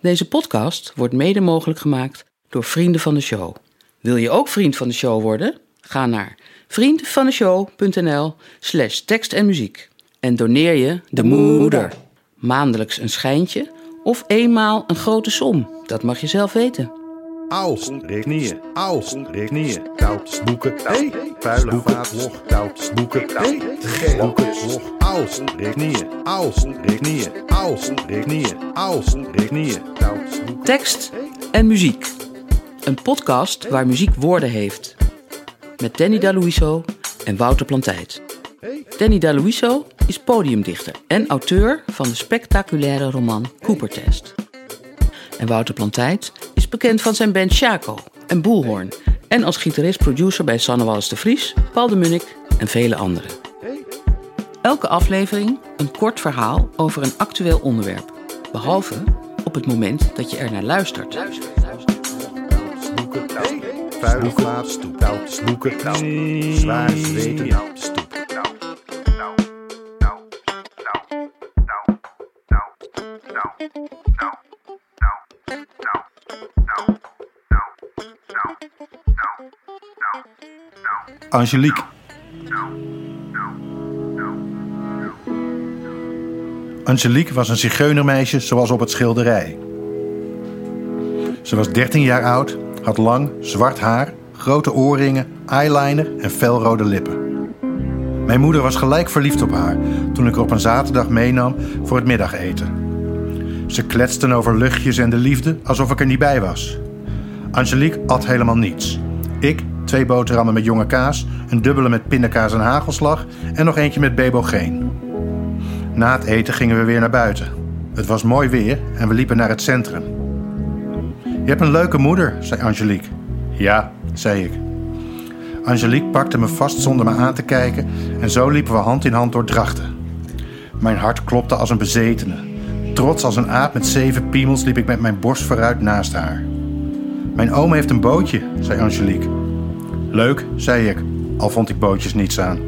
Deze podcast wordt mede mogelijk gemaakt door vrienden van de show. Wil je ook vriend van de show worden? Ga naar vriendvandeshow.nl slash tekst en muziek en doneer je de moeder. Maandelijks een schijntje of eenmaal een grote som. Dat mag je zelf weten. Als, knieën, als, knieën, koud, boeken, hey, vuile vaat, log, koud, boeken, hey, boeken, log, als, knieën, als, knieën, als, knieën, als, knieën, koud. Tekst en muziek. Een podcast waar muziek woorden heeft. Met Danny Daluiso en Wouter Plantijt. Danny Daluiso is podiumdichter en auteur van de spectaculaire roman Cooper Test. En Wouter Plantijt is bekend van zijn band Chaco en Boelhoorn en als gitarist-producer bij Sanne Wallis de Vries, Paul de Munnik en vele anderen. Elke aflevering een kort verhaal over een actueel onderwerp, behalve op het moment dat je er naar luistert. Angelique. Angelique was een zigeunermeisje zoals op het schilderij. Ze was 13 jaar oud, had lang, zwart haar, grote oorringen, eyeliner en felrode lippen. Mijn moeder was gelijk verliefd op haar toen ik haar op een zaterdag meenam voor het middageten. Ze kletsten over luchtjes en de liefde alsof ik er niet bij was. Angelique at helemaal niets. Ik twee boterhammen met jonge kaas, een dubbele met pindakaas en hagelslag en nog eentje met bebogeen. Na het eten gingen we weer naar buiten. Het was mooi weer en we liepen naar het centrum. Je hebt een leuke moeder, zei Angelique. Ja, zei ik. Angelique pakte me vast zonder me aan te kijken en zo liepen we hand in hand door Drachten. Mijn hart klopte als een bezetene. Trots als een aap met zeven piemels liep ik met mijn borst vooruit naast haar. Mijn oom heeft een bootje, zei Angelique. Leuk, zei ik, al vond ik bootjes niets aan.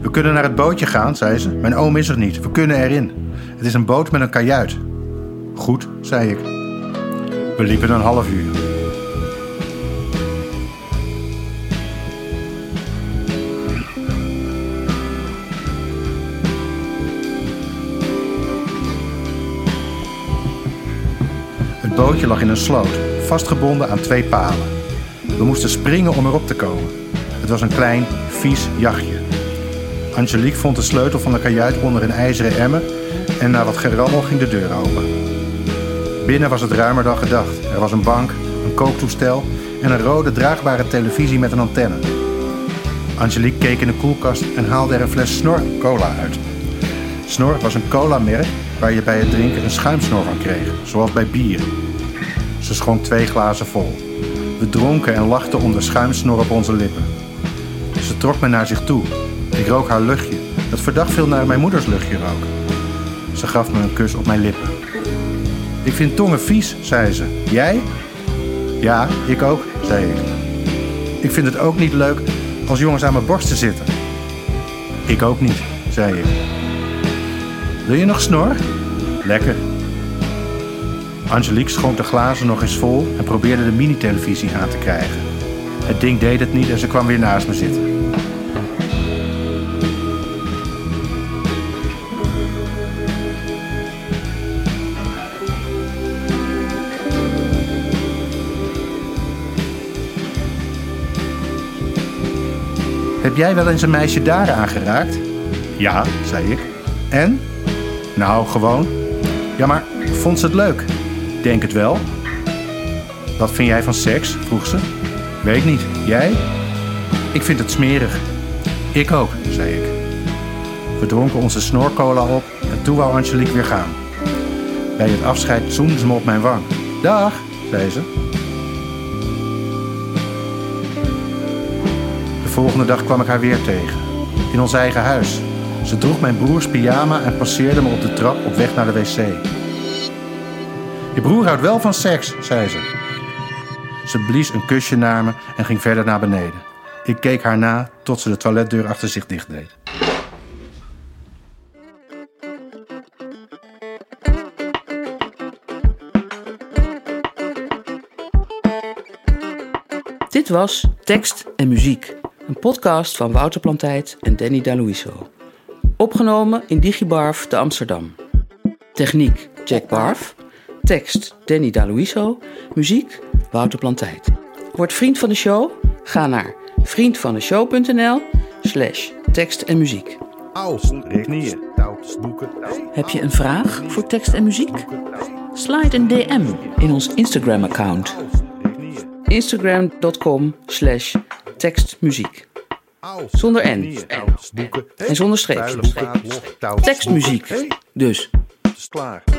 We kunnen naar het bootje gaan, zei ze. Mijn oom is er niet, we kunnen erin. Het is een boot met een kajuit. Goed, zei ik. We liepen een half uur. Het bootje lag in een sloot, vastgebonden aan twee palen. We moesten springen om erop te komen. Het was een klein, vies jachtje. Angelique vond de sleutel van de kajuit onder een ijzeren emmer en na wat gerammel ging de deur open. Binnen was het ruimer dan gedacht. Er was een bank, een kooktoestel en een rode draagbare televisie met een antenne. Angelique keek in de koelkast en haalde er een fles Snor cola uit. Snor was een cola-merk waar je bij het drinken een schuimsnor van kreeg, zoals bij bier. Ze schonk twee glazen vol. We dronken en lachten om de schuimsnor op onze lippen. Ze trok me naar zich toe. Ik rook haar luchtje, dat verdacht veel naar mijn moeders luchtje rook. Ze gaf me een kus op mijn lippen. Ik vind tongen vies, zei ze. Jij? Ja, ik ook, zei ik. Ik vind het ook niet leuk als jongens aan mijn borsten zitten. Ik ook niet, zei ik. Wil je nog snor? Lekker. Angelique schonk de glazen nog eens vol en probeerde de minitelevisie aan te krijgen. Het ding deed het niet en ze kwam weer naast me zitten. Heb jij wel eens een meisje daar aangeraakt? Ja, zei ik. En? Nou, gewoon. Ja, maar vond ze het leuk? Denk het wel. Wat vind jij van seks? vroeg ze. Weet niet. Jij? Ik vind het smerig. Ik ook, zei ik. We dronken onze snorcola op en toen wou Angelique weer gaan. Bij het afscheid zoende ze me op mijn wang. Dag, zei ze. De volgende dag kwam ik haar weer tegen. In ons eigen huis. Ze droeg mijn broers pyjama en passeerde me op de trap op weg naar de wc. Je broer houdt wel van seks, zei ze. Ze blies een kusje naar me en ging verder naar beneden. Ik keek haar na tot ze de toiletdeur achter zich dichtdeed. Dit was Tekst en Muziek, een podcast van Wouter Plantijd en Danny D'Aluiso. Opgenomen in Digibarf te Amsterdam. Techniek Jack Barf. Tekst Danny Daluiso. Muziek Wouter Plantijt. Word vriend van de show? Ga naar vriendvandeshow.nl slash tekst en muziek. Heb je een vraag voor tekst en muziek? Slide een DM in ons Instagram-account. Instagram.com slash tekstmuziek. Zonder N. En zonder streepje. Tekstmuziek. Dus. Klaar.